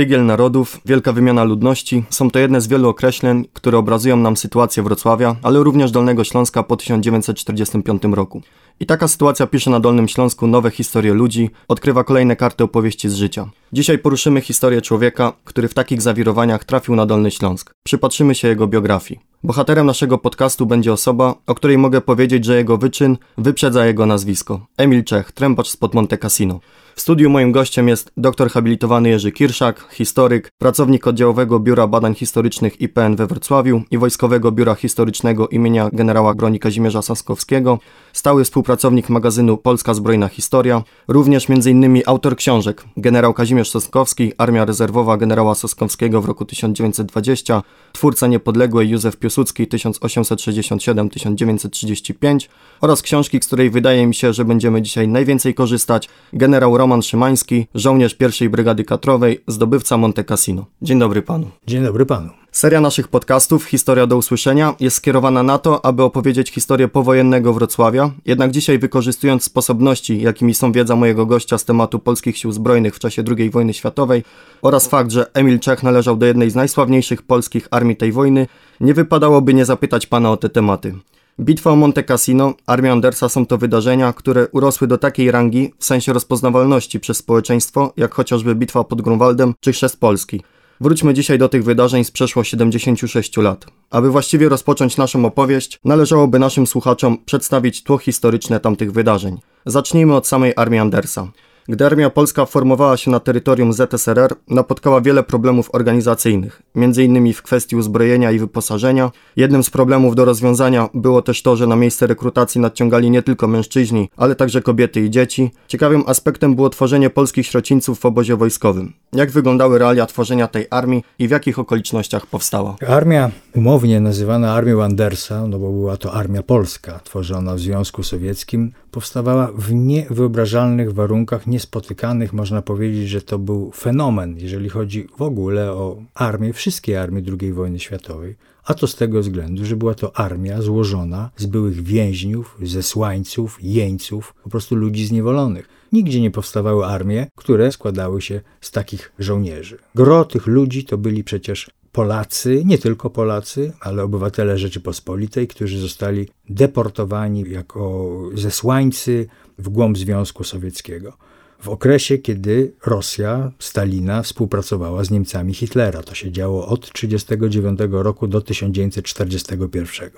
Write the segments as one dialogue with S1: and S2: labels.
S1: tygiel narodów, wielka wymiana ludności są to jedne z wielu określeń, które obrazują nam sytuację Wrocławia, ale również Dolnego Śląska po 1945 roku. I taka sytuacja pisze na Dolnym Śląsku nowe historie ludzi, odkrywa kolejne karty opowieści z życia. Dzisiaj poruszymy historię człowieka, który w takich zawirowaniach trafił na Dolny Śląsk. Przypatrzymy się jego biografii. Bohaterem naszego podcastu będzie osoba, o której mogę powiedzieć, że jego wyczyn wyprzedza jego nazwisko. Emil Czech, trębacz spod Monte Cassino. W studiu moim gościem jest doktor habilitowany Jerzy Kirszak, historyk, pracownik oddziałowego Biura Badań Historycznych IPN we Wrocławiu i Wojskowego Biura Historycznego imienia generała broni Kazimierza Saskowskiego, stały współpracownik magazynu Polska Zbrojna Historia, również m.in. autor książek Generał Kazimierz Saskowski, Armia Rezerwowa generała Saskowskiego w roku 1920, twórca niepodległej Józef Piłsudski 1867-1935 oraz książki, z której wydaje mi się, że będziemy dzisiaj najwięcej korzystać, generał Roman Szymański, żołnierz pierwszej brygady katrowej, zdobywca Monte Cassino. Dzień dobry panu.
S2: Dzień dobry panu.
S1: Seria naszych podcastów Historia do usłyszenia jest skierowana na to, aby opowiedzieć historię powojennego Wrocławia, jednak dzisiaj wykorzystując sposobności, jakimi są wiedza mojego gościa z tematu polskich sił zbrojnych w czasie II wojny światowej oraz fakt, że Emil Czech należał do jednej z najsławniejszych polskich armii tej wojny, nie wypadałoby nie zapytać pana o te tematy. Bitwa o Monte Cassino, Armia Andersa są to wydarzenia, które urosły do takiej rangi w sensie rozpoznawalności przez społeczeństwo, jak chociażby bitwa pod Grunwaldem czy Chrzest Polski. Wróćmy dzisiaj do tych wydarzeń z przeszło 76 lat. Aby właściwie rozpocząć naszą opowieść, należałoby naszym słuchaczom przedstawić tło historyczne tamtych wydarzeń. Zacznijmy od samej armii Andersa. Gdy armia polska formowała się na terytorium ZSRR, napotkała wiele problemów organizacyjnych, m.in. w kwestii uzbrojenia i wyposażenia. Jednym z problemów do rozwiązania było też to, że na miejsce rekrutacji nadciągali nie tylko mężczyźni, ale także kobiety i dzieci. Ciekawym aspektem było tworzenie polskich sierocińców w obozie wojskowym. Jak wyglądały realia tworzenia tej armii i w jakich okolicznościach powstała?
S2: Armia, umownie nazywana armią Andersa, no bo była to armia polska, tworzona w Związku Sowieckim, powstawała w niewyobrażalnych warunkach, niespotykanych. Można powiedzieć, że to był fenomen, jeżeli chodzi w ogóle o armię, wszystkie armie II wojny światowej. A to z tego względu, że była to armia złożona z byłych więźniów, zesłańców, jeńców, po prostu ludzi zniewolonych. Nigdzie nie powstawały armie, które składały się z takich żołnierzy. Gro tych ludzi to byli przecież Polacy, nie tylko Polacy, ale obywatele Rzeczypospolitej, którzy zostali deportowani jako zesłańcy w głąb Związku Sowieckiego. W okresie, kiedy Rosja, Stalina, współpracowała z Niemcami Hitlera. To się działo od 1939 roku do 1941.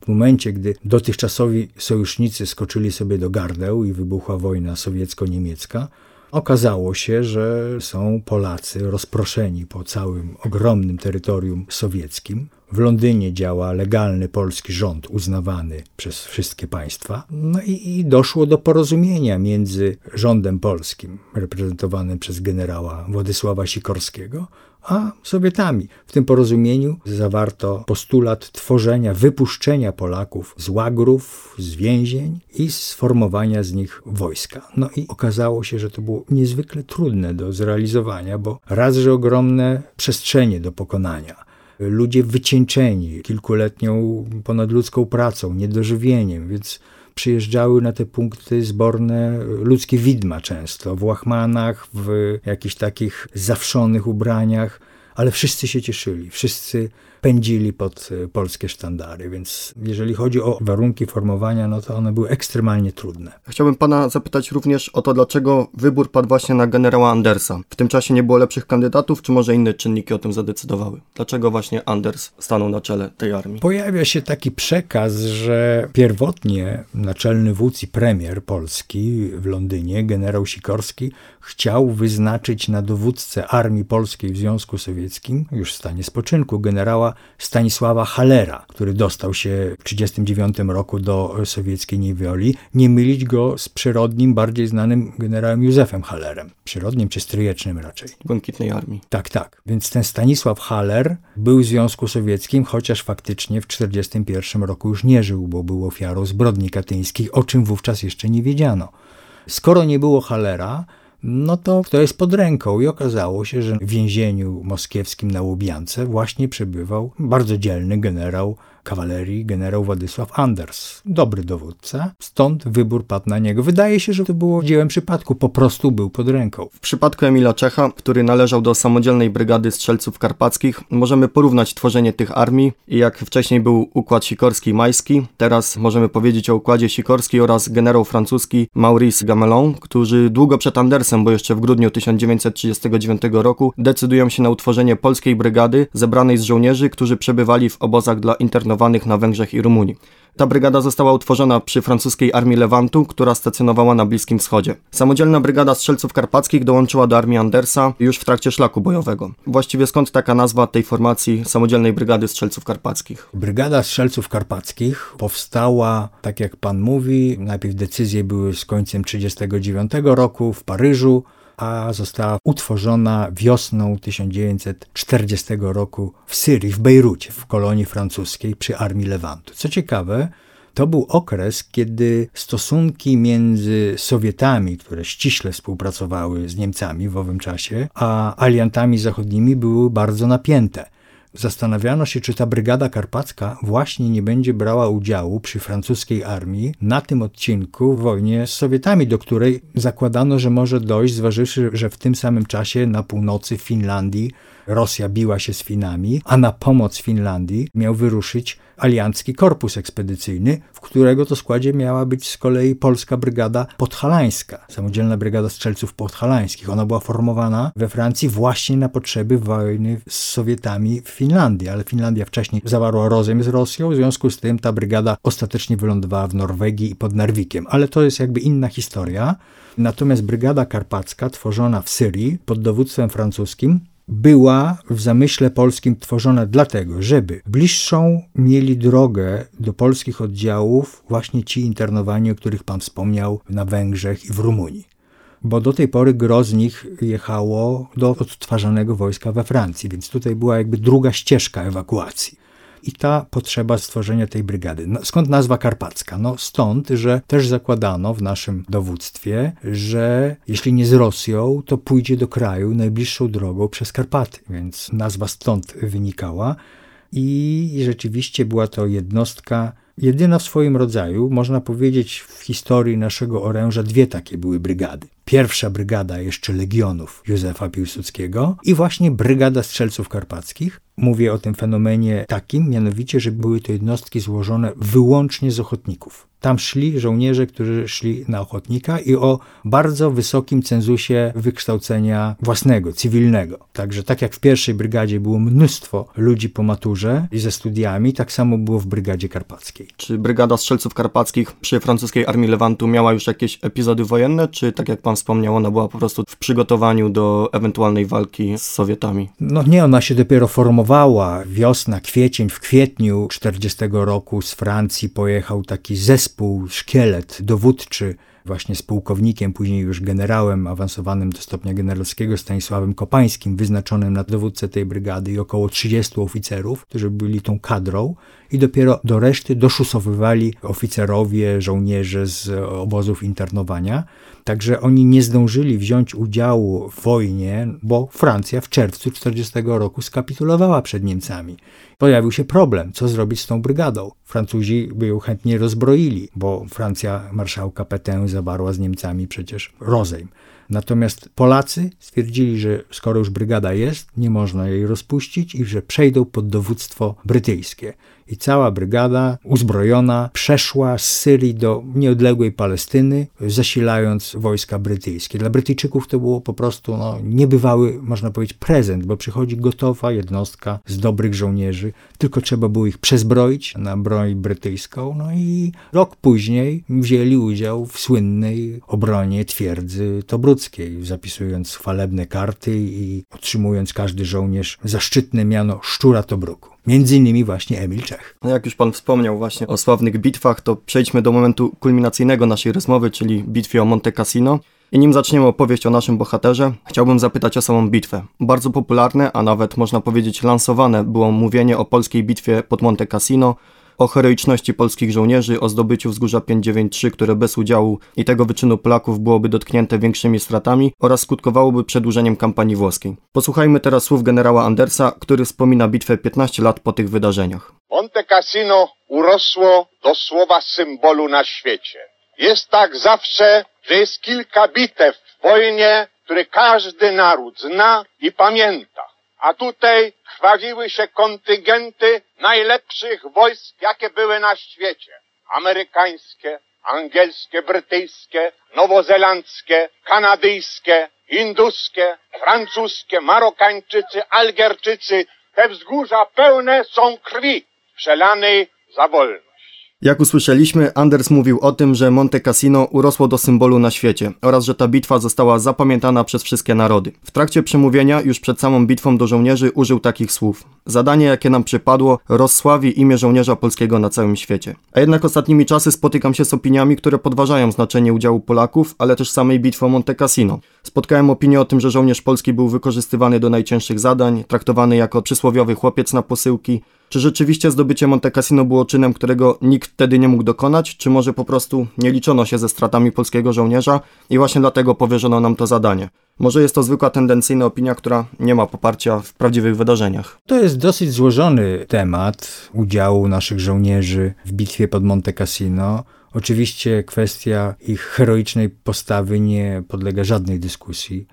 S2: W momencie, gdy dotychczasowi sojusznicy skoczyli sobie do gardeł i wybuchła wojna sowiecko-niemiecka, Okazało się, że są Polacy rozproszeni po całym ogromnym terytorium sowieckim. W Londynie działa legalny polski rząd uznawany przez wszystkie państwa. No i, i, doszło do porozumienia między rządem polskim, reprezentowanym przez generała Władysława Sikorskiego, a Sowietami. W tym porozumieniu zawarto postulat tworzenia, wypuszczenia Polaków z łagrów, z więzień i sformowania z nich wojska. No i okazało się, że to było niezwykle trudne do zrealizowania, bo raz, że ogromne przestrzenie do pokonania, ludzie wycieńczeni kilkuletnią ponadludzką pracą, niedożywieniem, więc przyjeżdżały na te punkty zborne ludzkie widma często, w łachmanach, w jakichś takich zawszonych ubraniach, ale wszyscy się cieszyli, wszyscy pędzili pod e, polskie sztandary, więc jeżeli chodzi o warunki formowania, no to one były ekstremalnie trudne.
S1: Chciałbym pana zapytać również o to, dlaczego wybór padł właśnie na generała Andersa. W tym czasie nie było lepszych kandydatów, czy może inne czynniki o tym zadecydowały? Dlaczego właśnie Anders stanął na czele tej armii?
S2: Pojawia się taki przekaz, że pierwotnie naczelny wódz i premier Polski w Londynie, generał Sikorski, chciał wyznaczyć na dowódcę armii polskiej w Związku Sowieckim, już w stanie spoczynku, generała Stanisława Halera, który dostał się w 1939 roku do sowieckiej niewoli, nie mylić go z przyrodnim, bardziej znanym generałem Józefem Halerem. Przyrodnim czy stryjecznym raczej.
S1: Błękitnej Armii.
S2: Tak, tak. Więc ten Stanisław Haller był w Związku Sowieckim, chociaż faktycznie w 1941 roku już nie żył, bo był ofiarą zbrodni katyńskich, o czym wówczas jeszcze nie wiedziano. Skoro nie było Halera, no to to jest pod ręką. I okazało się, że w więzieniu moskiewskim na Łubiance właśnie przebywał bardzo dzielny generał kawalerii generał Władysław Anders. Dobry dowódca, stąd wybór padł na niego. Wydaje się, że to było dziełem przypadku, po prostu był pod ręką.
S1: W przypadku Emila Czecha, który należał do samodzielnej brygady strzelców karpackich, możemy porównać tworzenie tych armii i jak wcześniej był układ sikorski i majski, teraz możemy powiedzieć o układzie sikorski oraz generał francuski Maurice Gamelon, którzy długo przed Andersem, bo jeszcze w grudniu 1939 roku decydują się na utworzenie polskiej brygady zebranej z żołnierzy, którzy przebywali w obozach dla internowanych na Węgrzech i Rumunii. Ta brygada została utworzona przy francuskiej armii Lewantu, która stacjonowała na Bliskim Wschodzie. Samodzielna brygada strzelców karpackich dołączyła do armii Andersa już w trakcie szlaku bojowego. Właściwie skąd taka nazwa tej formacji samodzielnej brygady strzelców karpackich?
S2: Brygada strzelców karpackich powstała, tak jak pan mówi, najpierw decyzje były z końcem 1939 roku w Paryżu, a została utworzona wiosną 1940 roku w Syrii, w Bejrucie, w kolonii francuskiej przy armii Lewantu. Co ciekawe, to był okres, kiedy stosunki między Sowietami, które ściśle współpracowały z Niemcami w owym czasie, a aliantami zachodnimi były bardzo napięte. Zastanawiano się, czy ta brygada karpacka właśnie nie będzie brała udziału przy francuskiej armii na tym odcinku w wojnie z Sowietami, do której zakładano, że może dojść, zważywszy, że w tym samym czasie na północy Finlandii Rosja biła się z Finami, a na pomoc Finlandii miał wyruszyć aliancki korpus ekspedycyjny, w którego to składzie miała być z kolei polska brygada podhalańska, samodzielna brygada strzelców podhalańskich. Ona była formowana we Francji właśnie na potrzeby wojny z Sowietami w Finlandii, ale Finlandia wcześniej zawarła rozejm z Rosją, w związku z tym ta brygada ostatecznie wylądowała w Norwegii i pod Narwikiem, ale to jest jakby inna historia. Natomiast brygada karpacka, tworzona w Syrii pod dowództwem francuskim, była w zamyśle polskim tworzona dlatego, żeby bliższą mieli drogę do polskich oddziałów właśnie ci internowani, o których pan wspomniał na Węgrzech i w Rumunii. Bo do tej pory gro z nich jechało do odtwarzanego wojska we Francji, więc tutaj była jakby druga ścieżka ewakuacji i ta potrzeba stworzenia tej brygady. Skąd nazwa karpacka? No stąd, że też zakładano w naszym dowództwie, że jeśli nie z Rosją, to pójdzie do kraju najbliższą drogą przez Karpaty, więc nazwa stąd wynikała i rzeczywiście była to jednostka jedyna w swoim rodzaju, można powiedzieć w historii naszego oręża dwie takie były brygady. Pierwsza brygada jeszcze legionów Józefa Piłsudskiego i właśnie brygada strzelców karpackich, Mówię o tym fenomenie takim, mianowicie, że były to jednostki złożone wyłącznie z ochotników. Tam szli żołnierze, którzy szli na ochotnika i o bardzo wysokim cenzusie wykształcenia własnego, cywilnego. Także tak jak w pierwszej brygadzie było mnóstwo ludzi po maturze i ze studiami, tak samo było w brygadzie karpackiej.
S1: Czy brygada strzelców karpackich przy francuskiej armii Lewantu miała już jakieś epizody wojenne, czy tak jak pan wspomniał, ona była po prostu w przygotowaniu do ewentualnej walki z Sowietami?
S2: No nie, ona się dopiero formowała. Wiosna, kwiecień, w kwietniu 40 roku z Francji pojechał taki zespół, szkielet dowódczy właśnie z pułkownikiem, później już generałem awansowanym do stopnia generalskiego Stanisławem Kopańskim, wyznaczonym na dowódcę tej brygady i około 30 oficerów, którzy byli tą kadrą i dopiero do reszty doszusowywali oficerowie, żołnierze z obozów internowania. Także oni nie zdążyli wziąć udziału w wojnie, bo Francja w czerwcu 40 roku skapitulowała przed Niemcami. Pojawił się problem, co zrobić z tą brygadą. Francuzi by ją chętnie rozbroili, bo Francja marszałka Petain zawarła z Niemcami przecież rozejm. Natomiast Polacy stwierdzili, że skoro już brygada jest, nie można jej rozpuścić i że przejdą pod dowództwo brytyjskie i cała brygada uzbrojona przeszła z Syrii do nieodległej Palestyny, zasilając wojska brytyjskie. Dla Brytyjczyków to było po prostu no, niebywały, można powiedzieć, prezent, bo przychodzi gotowa jednostka z dobrych żołnierzy, tylko trzeba było ich przezbroić na broń brytyjską, no i rok później wzięli udział w słynnej obronie twierdzy tobruckiej, zapisując chwalebne karty i otrzymując każdy żołnierz zaszczytne miano Szczura Tobruku. Między innymi właśnie Emil Czech.
S1: No jak już pan wspomniał właśnie o sławnych bitwach, to przejdźmy do momentu kulminacyjnego naszej rozmowy, czyli bitwie o Monte Cassino. I nim zaczniemy opowieść o naszym bohaterze, chciałbym zapytać o samą bitwę. Bardzo popularne, a nawet można powiedzieć lansowane było mówienie o polskiej bitwie pod Monte Cassino, o heroiczności polskich żołnierzy, o zdobyciu wzgórza 593, które bez udziału i tego wyczynu Polaków byłoby dotknięte większymi stratami oraz skutkowałoby przedłużeniem kampanii włoskiej. Posłuchajmy teraz słów generała Andersa, który wspomina bitwę 15 lat po tych wydarzeniach.
S3: Monte Cassino urosło do słowa symbolu na świecie. Jest tak zawsze, że jest kilka bitew w wojnie, które każdy naród zna i pamięta. A tutaj chwaliły się kontyngenty najlepszych wojsk, jakie były na świecie. Amerykańskie, angielskie, brytyjskie, nowozelandzkie, kanadyjskie, induskie, francuskie, Marokańczycy, Algierczycy. Te wzgórza pełne są krwi przelanej za wolność.
S1: Jak usłyszeliśmy, Anders mówił o tym, że Monte Cassino urosło do symbolu na świecie oraz że ta bitwa została zapamiętana przez wszystkie narody. W trakcie przemówienia, już przed samą bitwą do żołnierzy, użył takich słów. Zadanie, jakie nam przypadło, rozsławi imię żołnierza polskiego na całym świecie. A jednak ostatnimi czasy spotykam się z opiniami, które podważają znaczenie udziału Polaków, ale też samej bitwy o Monte Cassino. Spotkałem opinię o tym, że żołnierz polski był wykorzystywany do najcięższych zadań, traktowany jako przysłowiowy chłopiec na posyłki, czy rzeczywiście zdobycie Monte Cassino było czynem, którego nikt wtedy nie mógł dokonać, czy może po prostu nie liczono się ze stratami polskiego żołnierza i właśnie dlatego powierzono nam to zadanie? Może jest to zwykła tendencyjna opinia, która nie ma poparcia w prawdziwych wydarzeniach.
S2: To jest dosyć złożony temat udziału naszych żołnierzy w bitwie pod Monte Cassino. Oczywiście kwestia ich heroicznej postawy nie podlega żadnej dyskusji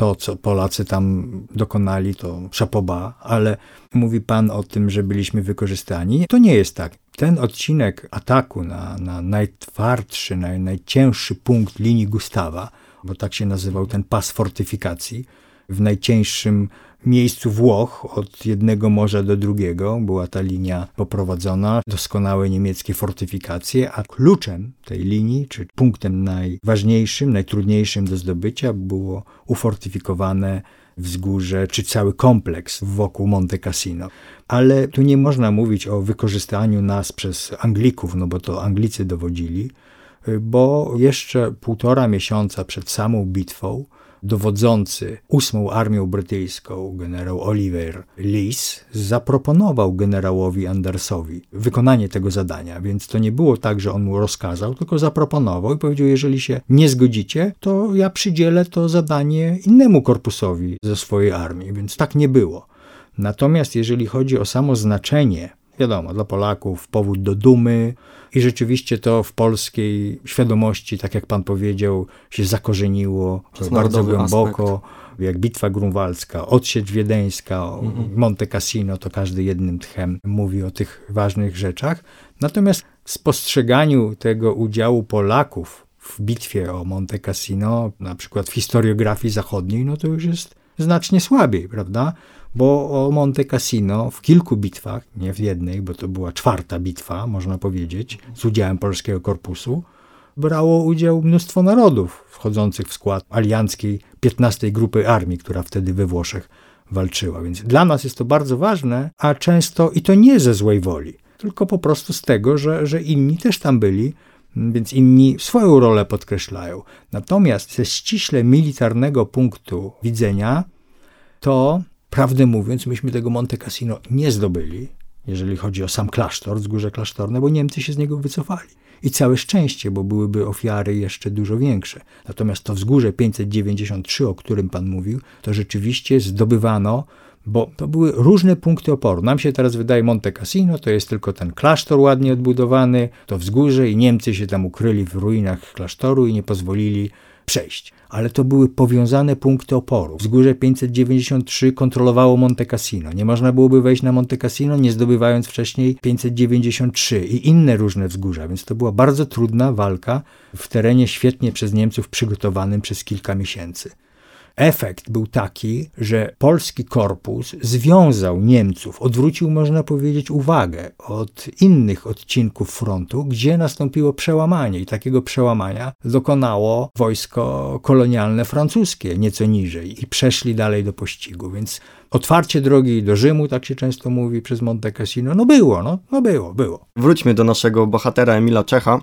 S2: to, co Polacy tam dokonali, to szapoba, ale mówi pan o tym, że byliśmy wykorzystani. To nie jest tak. Ten odcinek ataku na, na najtwardszy, naj, najcięższy punkt linii Gustawa, bo tak się nazywał ten pas fortyfikacji, w najcieńszym miejscu Włoch od jednego morza do drugiego była ta linia poprowadzona, doskonałe niemieckie fortyfikacje, a kluczem tej linii, czy punktem najważniejszym, najtrudniejszym do zdobycia było ufortyfikowane wzgórze, czy cały kompleks wokół Monte Cassino. Ale tu nie można mówić o wykorzystaniu nas przez Anglików, no bo to Anglicy dowodzili, bo jeszcze półtora miesiąca przed samą bitwą dowodzący ósmą armią brytyjską, generał Oliver Lees, zaproponował generałowi Andersowi wykonanie tego zadania, więc to nie było tak, że on mu rozkazał, tylko zaproponował i powiedział, jeżeli się nie zgodzicie, to ja przydzielę to zadanie innemu korpusowi ze swojej armii, więc tak nie było. Natomiast jeżeli chodzi o samo znaczenie wiadomo, dla Polaków powód do dumy i rzeczywiście to w polskiej świadomości, tak jak pan powiedział, się zakorzeniło bardzo głęboko. Aspekt. Jak Bitwa Grunwaldzka, Odsiecz Wiedeńska, mhm. Monte Cassino, to każdy jednym tchem mówi o tych ważnych rzeczach. Natomiast w spostrzeganiu tego udziału Polaków w bitwie o Monte Cassino, na przykład w historiografii zachodniej, no to już jest znacznie słabiej, prawda? Bo o Monte Cassino w kilku bitwach, nie w jednej, bo to była czwarta bitwa, można powiedzieć, z udziałem polskiego korpusu, brało udział mnóstwo narodów wchodzących w skład alianckiej 15 grupy armii, która wtedy we Włoszech walczyła. Więc dla nas jest to bardzo ważne, a często i to nie ze złej woli, tylko po prostu z tego, że, że inni też tam byli, więc inni swoją rolę podkreślają. Natomiast ze ściśle militarnego punktu widzenia, to Prawdę mówiąc, myśmy tego Monte Cassino nie zdobyli, jeżeli chodzi o sam klasztor, wzgórze klasztorne, bo Niemcy się z niego wycofali. I całe szczęście, bo byłyby ofiary jeszcze dużo większe. Natomiast to wzgórze 593, o którym Pan mówił, to rzeczywiście zdobywano, bo to były różne punkty oporu. Nam się teraz wydaje Monte Cassino, to jest tylko ten klasztor ładnie odbudowany, to wzgórze i Niemcy się tam ukryli w ruinach klasztoru i nie pozwolili przejść. Ale to były powiązane punkty oporu. Wzgórze 593 kontrolowało Monte Cassino. Nie można byłoby wejść na Monte Cassino, nie zdobywając wcześniej 593 i inne różne wzgórza, więc to była bardzo trudna walka w terenie świetnie przez Niemców przygotowanym przez kilka miesięcy. Efekt był taki, że polski korpus związał Niemców, odwrócił, można powiedzieć, uwagę od innych odcinków frontu, gdzie nastąpiło przełamanie i takiego przełamania dokonało wojsko kolonialne francuskie nieco niżej i przeszli dalej do pościgu, więc otwarcie drogi do Rzymu, tak się często mówi przez Monte Cassino, no było, no, no było, było.
S1: Wróćmy do naszego bohatera Emila Czecha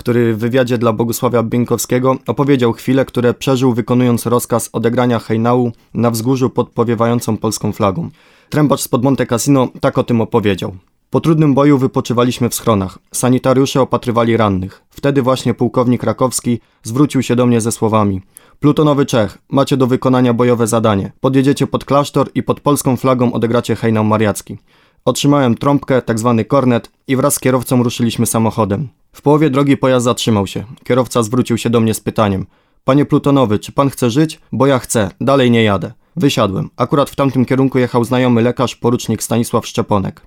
S1: który w wywiadzie dla Bogusławia Bieńkowskiego opowiedział chwile, które przeżył wykonując rozkaz odegrania hejnału na wzgórzu pod powiewającą polską flagą. Trębacz spod Monte Cassino tak o tym opowiedział. Po trudnym boju wypoczywaliśmy w schronach. Sanitariusze opatrywali rannych. Wtedy właśnie pułkownik Rakowski zwrócił się do mnie ze słowami: Plutonowy Czech, macie do wykonania bojowe zadanie. Podjedziecie pod klasztor i pod polską flagą odegracie hejnał mariacki. Otrzymałem trąbkę, tak zwany kornet i wraz z kierowcą ruszyliśmy samochodem. W połowie drogi pojazd zatrzymał się. Kierowca zwrócił się do mnie z pytaniem. Panie Plutonowy, czy pan chce żyć? Bo ja chcę, dalej nie jadę. Wysiadłem. Akurat w tamtym kierunku jechał znajomy lekarz, porucznik Stanisław Szczeponek.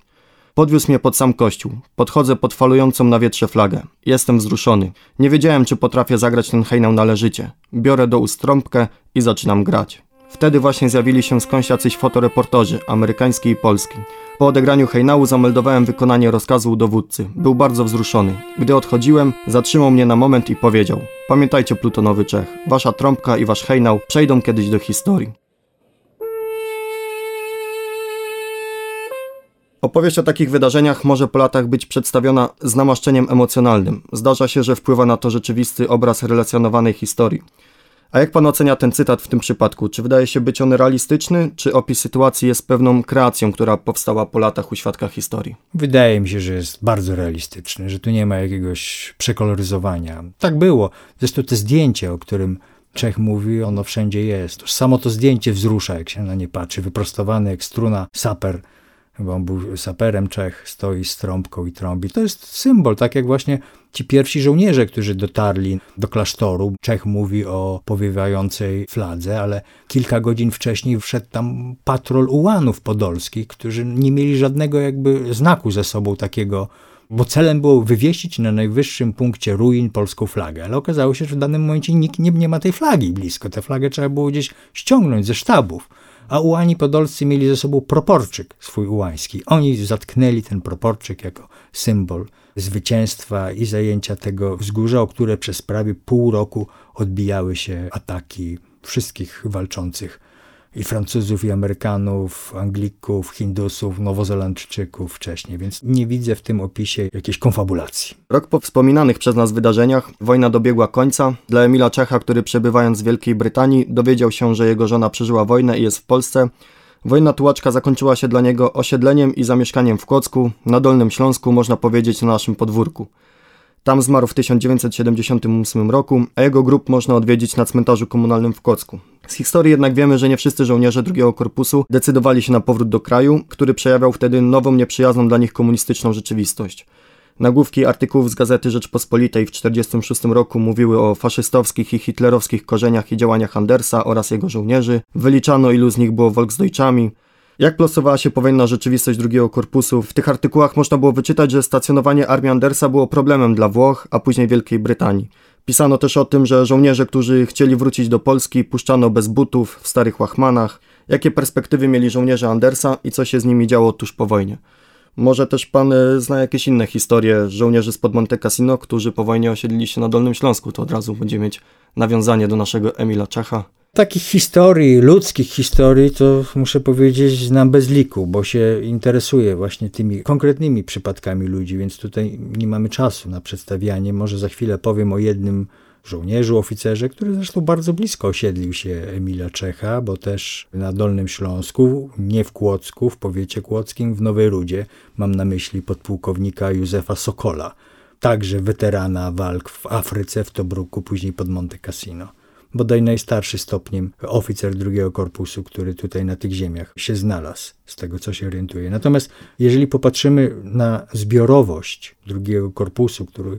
S1: Podwiózł mnie pod sam kościół. Podchodzę pod falującą na wietrze flagę. Jestem wzruszony. Nie wiedziałem, czy potrafię zagrać ten hejnał należycie. Biorę do ust trąbkę i zaczynam grać. Wtedy właśnie zjawili się skądś jacyś fotoreporterzy, amerykański i polski. Po odegraniu hejnału zameldowałem wykonanie rozkazu u dowódcy. Był bardzo wzruszony. Gdy odchodziłem, zatrzymał mnie na moment i powiedział Pamiętajcie plutonowy Czech, wasza trąbka i wasz hejnał przejdą kiedyś do historii. Opowieść o takich wydarzeniach może po latach być przedstawiona z namaszczeniem emocjonalnym. Zdarza się, że wpływa na to rzeczywisty obraz relacjonowanej historii. A jak pan ocenia ten cytat w tym przypadku? Czy wydaje się być on realistyczny, czy opis sytuacji jest pewną kreacją, która powstała po latach u świadka historii?
S2: Wydaje mi się, że jest bardzo realistyczny, że tu nie ma jakiegoś przekoloryzowania. Tak było. Zresztą to zdjęcie, o którym Czech mówi, ono wszędzie jest. Samo to zdjęcie wzrusza, jak się na nie patrzy. Wyprostowany jak struna saper bo on był saperem Czech, stoi z trąbką i trąbi. To jest symbol, tak jak właśnie ci pierwsi żołnierze, którzy dotarli do klasztoru. Czech mówi o powiewającej fladze, ale kilka godzin wcześniej wszedł tam patrol ułanów podolskich, którzy nie mieli żadnego jakby znaku ze sobą takiego bo celem było wywiesić na najwyższym punkcie ruin polską flagę, ale okazało się, że w danym momencie nikt nie, nie ma tej flagi blisko. Tę flagę trzeba było gdzieś ściągnąć ze sztabów a ułani podolscy mieli ze sobą proporczyk swój ułański. Oni zatknęli ten proporczyk jako symbol zwycięstwa i zajęcia tego wzgórza, o które przez prawie pół roku odbijały się ataki wszystkich walczących i Francuzów, i Amerykanów, Anglików, Hindusów, Nowozelandczyków wcześniej, więc nie widzę w tym opisie jakiejś konfabulacji.
S1: Rok po wspominanych przez nas wydarzeniach wojna dobiegła końca. Dla Emila Czecha, który przebywając w Wielkiej Brytanii dowiedział się, że jego żona przeżyła wojnę i jest w Polsce, Wojna tułaczka zakończyła się dla niego osiedleniem i zamieszkaniem w Kłodzku, na Dolnym Śląsku, można powiedzieć na naszym podwórku. Tam zmarł w 1978 roku, a jego grób można odwiedzić na cmentarzu komunalnym w Kocku. Z historii jednak wiemy, że nie wszyscy żołnierze drugiego korpusu decydowali się na powrót do kraju, który przejawiał wtedy nową, nieprzyjazną dla nich komunistyczną rzeczywistość. Nagłówki artykułów z Gazety Rzeczpospolitej w 1946 roku mówiły o faszystowskich i hitlerowskich korzeniach i działaniach Andersa oraz jego żołnierzy. Wyliczano ilu z nich było Volksdeutschami, jak plasowała się powojenna rzeczywistość drugiego korpusu? W tych artykułach można było wyczytać, że stacjonowanie armii Andersa było problemem dla Włoch, a później Wielkiej Brytanii. Pisano też o tym, że żołnierze, którzy chcieli wrócić do Polski, puszczano bez butów, w starych łachmanach. Jakie perspektywy mieli żołnierze Andersa i co się z nimi działo tuż po wojnie? Może też pan e, zna jakieś inne historie żołnierzy spod Monte Cassino, którzy po wojnie osiedlili się na Dolnym Śląsku. To od razu będzie mieć nawiązanie do naszego Emila Czecha.
S2: Takich historii, ludzkich historii, to muszę powiedzieć, znam bez liku, bo się interesuję właśnie tymi konkretnymi przypadkami ludzi, więc tutaj nie mamy czasu na przedstawianie. Może za chwilę powiem o jednym żołnierzu, oficerze, który zresztą bardzo blisko osiedlił się Emila Czecha, bo też na Dolnym Śląsku, nie w Kłodzku, w powiecie kłodzkim, w Nowej Rudzie, mam na myśli podpułkownika Józefa Sokola, także weterana walk w Afryce, w Tobruku, później pod Monte Cassino bodaj najstarszy stopniem oficer drugiego korpusu, który tutaj na tych ziemiach się znalazł, z tego co się orientuje. Natomiast jeżeli popatrzymy na zbiorowość drugiego korpusu, który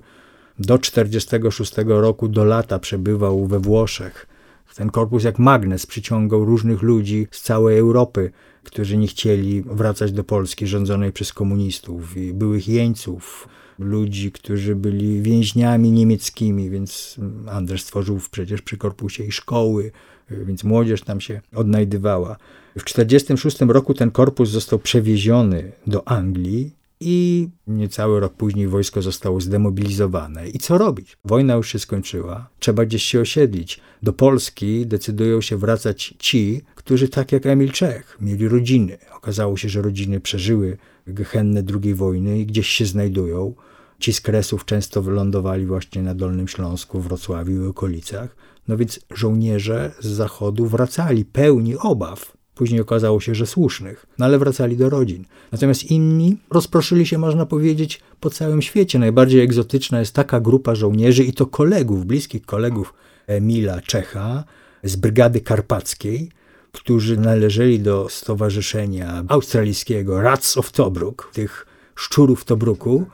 S2: do 46 roku do lata przebywał we Włoszech, ten korpus jak magnes przyciągał różnych ludzi z całej Europy, którzy nie chcieli wracać do Polski rządzonej przez komunistów i byłych jeńców, ludzi, którzy byli więźniami niemieckimi, więc Anders stworzył przecież przy korpusie i szkoły, więc młodzież tam się odnajdywała. W 1946 roku ten korpus został przewieziony do Anglii i niecały rok później wojsko zostało zdemobilizowane. I co robić? Wojna już się skończyła, trzeba gdzieś się osiedlić. Do Polski decydują się wracać ci, którzy tak jak Emil Czech mieli rodziny. Okazało się, że rodziny przeżyły gehennę II wojny i gdzieś się znajdują. Ci z Kresów często wylądowali właśnie na Dolnym Śląsku, Wrocławiu i okolicach. No więc żołnierze z zachodu wracali pełni obaw. Później okazało się, że słusznych, no ale wracali do rodzin. Natomiast inni rozproszyli się, można powiedzieć, po całym świecie. Najbardziej egzotyczna jest taka grupa żołnierzy i to kolegów, bliskich kolegów Emila Czecha z Brygady Karpackiej, którzy należeli do stowarzyszenia australijskiego Rats of Tobruk, tych szczurów Tobruku,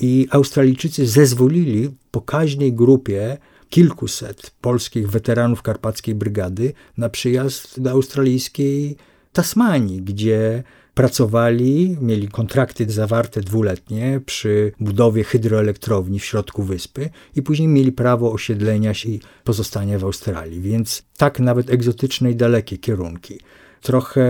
S2: i Australijczycy zezwolili pokaźnej grupie kilkuset polskich weteranów Karpackiej Brygady na przyjazd do australijskiej Tasmanii, gdzie pracowali, mieli kontrakty zawarte dwuletnie przy budowie hydroelektrowni w środku wyspy i później mieli prawo osiedlenia się i pozostania w Australii. Więc tak nawet egzotyczne i dalekie kierunki. Trochę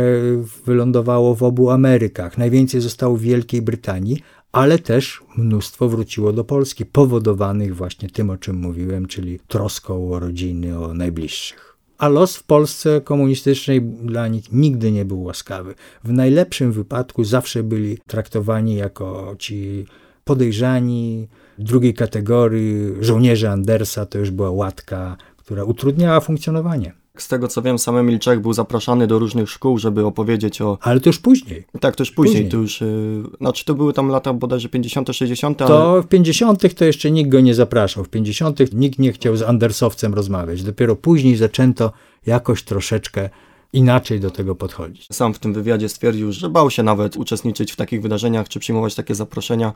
S2: wylądowało w obu Amerykach. Najwięcej zostało w Wielkiej Brytanii, ale też mnóstwo wróciło do Polski, powodowanych właśnie tym, o czym mówiłem, czyli troską o rodziny, o najbliższych. A los w Polsce komunistycznej dla nich nigdy nie był łaskawy. W najlepszym wypadku zawsze byli traktowani jako ci podejrzani drugiej kategorii, żołnierze Andersa to już była łatka, która utrudniała funkcjonowanie.
S1: Z tego co wiem, sam Emil Czech był zapraszany do różnych szkół, żeby opowiedzieć o...
S2: Ale to już później.
S1: Tak, to już później, później. to już... Yy, znaczy to były tam lata bodajże 50 60 ale...
S2: To w 50 to jeszcze nikt go nie zapraszał. W 50 nikt nie chciał z Andersowcem rozmawiać. Dopiero później zaczęto jakoś troszeczkę inaczej do tego podchodzić.
S1: Sam w tym wywiadzie stwierdził, że bał się nawet uczestniczyć w takich wydarzeniach, czy przyjmować takie zaproszenia,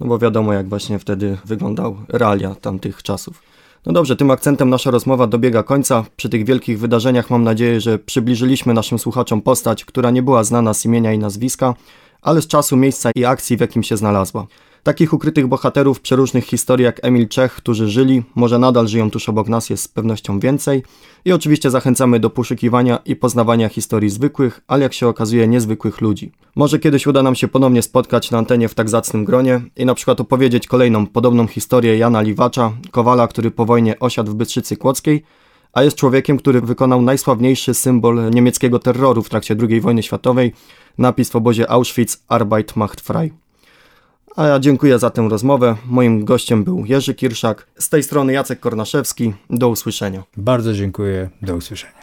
S1: no bo wiadomo jak właśnie wtedy wyglądał realia tamtych czasów. No dobrze, tym akcentem nasza rozmowa dobiega końca. Przy tych wielkich wydarzeniach mam nadzieję, że przybliżyliśmy naszym słuchaczom postać, która nie była znana z imienia i nazwiska, ale z czasu, miejsca i akcji, w jakim się znalazła. Takich ukrytych bohaterów przeróżnych historii jak Emil Czech, którzy żyli, może nadal żyją tuż obok nas, jest z pewnością więcej. I oczywiście zachęcamy do poszukiwania i poznawania historii zwykłych, ale jak się okazuje niezwykłych ludzi. Może kiedyś uda nam się ponownie spotkać na antenie w tak zacnym gronie i na przykład opowiedzieć kolejną podobną historię Jana Liwacza, kowala, który po wojnie osiadł w Bystrzycy Kłodzkiej, a jest człowiekiem, który wykonał najsławniejszy symbol niemieckiego terroru w trakcie II wojny światowej, napis w obozie Auschwitz Arbeit macht frei. A ja dziękuję za tę rozmowę. Moim gościem był Jerzy Kirszak. Z tej strony Jacek Kornaszewski. Do usłyszenia.
S2: Bardzo dziękuję. Do usłyszenia.